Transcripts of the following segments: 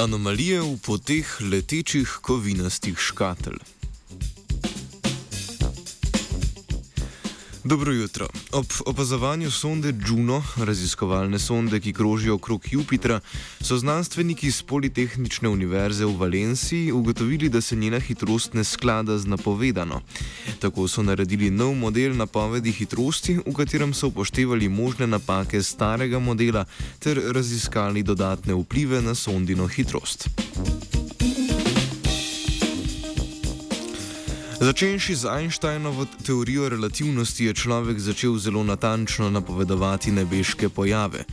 Anomalije v poteh letečih kovinastih škatelj. Dobro jutro. Ob opazovanju sonde Juno, raziskovalne sonde, ki krožijo okrog Jupitra, so znanstveniki z Politehnične univerze v Valenciji ugotovili, da se njena hitrost ne sklada z napovedano. Tako so naredili nov model napovedi hitrosti, v katerem so upoštevali možne napake starega modela ter raziskali dodatne vplive na sondino hitrost. Začenši z Einsteinovo teorijo relativnosti, je človek začel zelo natančno napovedovati nebeške pojave.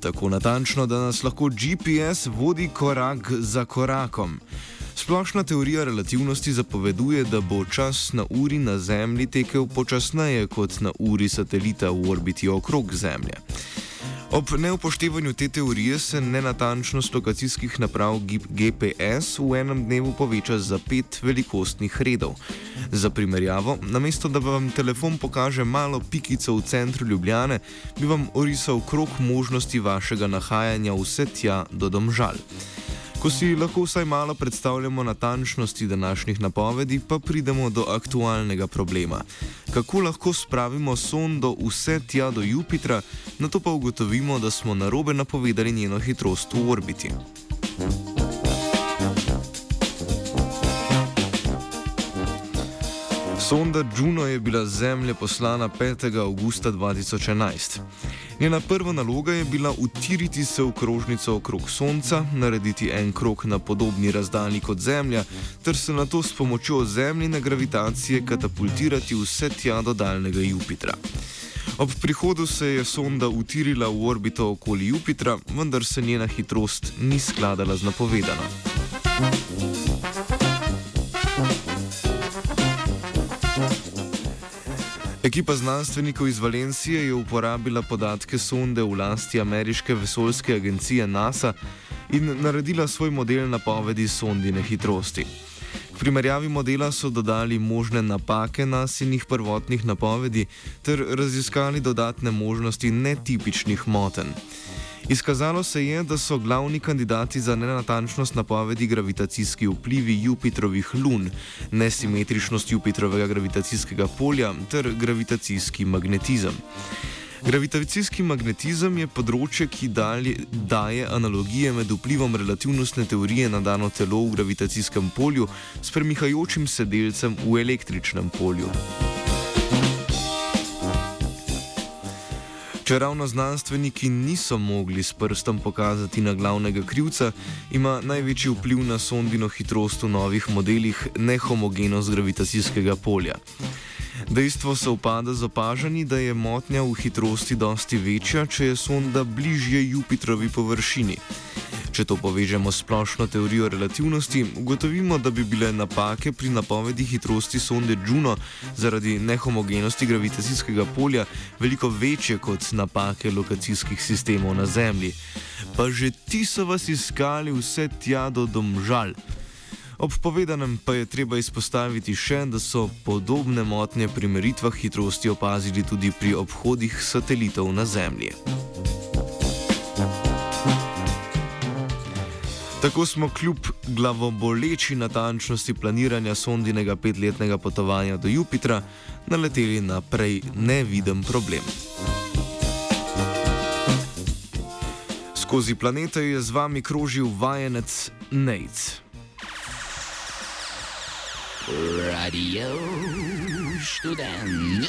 Tako natančno, da nas lahko GPS vodi korak za korakom. Splošna teorija relativnosti zapoveduje, da bo čas na uri na Zemlji tekel počasneje kot na uri satelita v orbiti okrog Zemlje. Ob neupoštevanju te teorije se nenatančnost lokacijskih naprav GPS v enem dnevu poveča za pet velikostnih redov. Za primerjavo, namesto da vam telefon pokaže malo pikico v centru Ljubljane, bi vam orisal krok možnosti vašega nahajanja vse tja do domžal. Ko si lahko vsaj malo predstavljamo natančnosti današnjih napovedi, pa pridemo do aktualnega problema. Kako lahko spravimo sondo vse tja do Jupitra, na to pa ugotovimo, da smo narobe napovedali njeno hitrost v orbiti. Sonda Juno je bila z Zemlje poslana 5. augusta 2011. Njena prva naloga je bila utiriti se v krožnico okrog Sonca, narediti en krok na podobni razdalji kot Zemlja, ter se na to s pomočjo Zemljine gravitacije katapultirati vse tja do daljnega Jupitra. Ob prihodu se je sonda utirila v orbito okoli Jupitra, vendar se njena hitrost ni skladala z napovedano. Ekipa znanstvenikov iz Valencije je uporabila podatke sonde v lasti ameriške vesoljske agencije NASA in naredila svoj model napovedi sondine hitrosti. K primerjavi modela so dodali možne napake nasinih prvotnih napovedi ter raziskali dodatne možnosti netipičnih motenj. Izkazalo se je, da so glavni kandidati za nenatančnost napovedi gravitacijski vplivi Jupitrovih lun, nesimetričnost Jupitrovega gravitacijskega polja ter gravitacijski magnetizem. Gravitacijski magnetizem je področje, ki dalje, daje analogije med vplivom relativnostne teorije na dano telo v gravitacijskem polju s premihajočim se delcem v električnem polju. Če ravno znanstveniki niso mogli s prstom pokazati na glavnega krivca, ima največji vpliv na sondino hitrost v novih modelih nehomogenost gravitacijskega polja. Dejstvo se upada z opažanji, da je motnja v hitrosti dosti večja, če je sonda bližje Jupitrovi površini. Če to povežemo s splošno teorijo relativnosti, ugotovimo, da bi bile napake pri napovedi hitrosti sonde Juno zaradi nehomogenosti gravitacijskega polja veliko večje kot napake lokacijskih sistemov na Zemlji. Pa že ti so vas iskali vse tja do domžal. Ob povedanem pa je treba izpostaviti še, da so podobne motnje pri meritvah hitrosti opazili tudi pri obhodih satelitov na Zemlji. Tako smo kljub glavoboleči natančnosti planiranja sondinega petletnega potovanja do Jupitra naleteli na prej neviden problem. Skozi planete je z vami krožil vajenec Nate. Radio študent.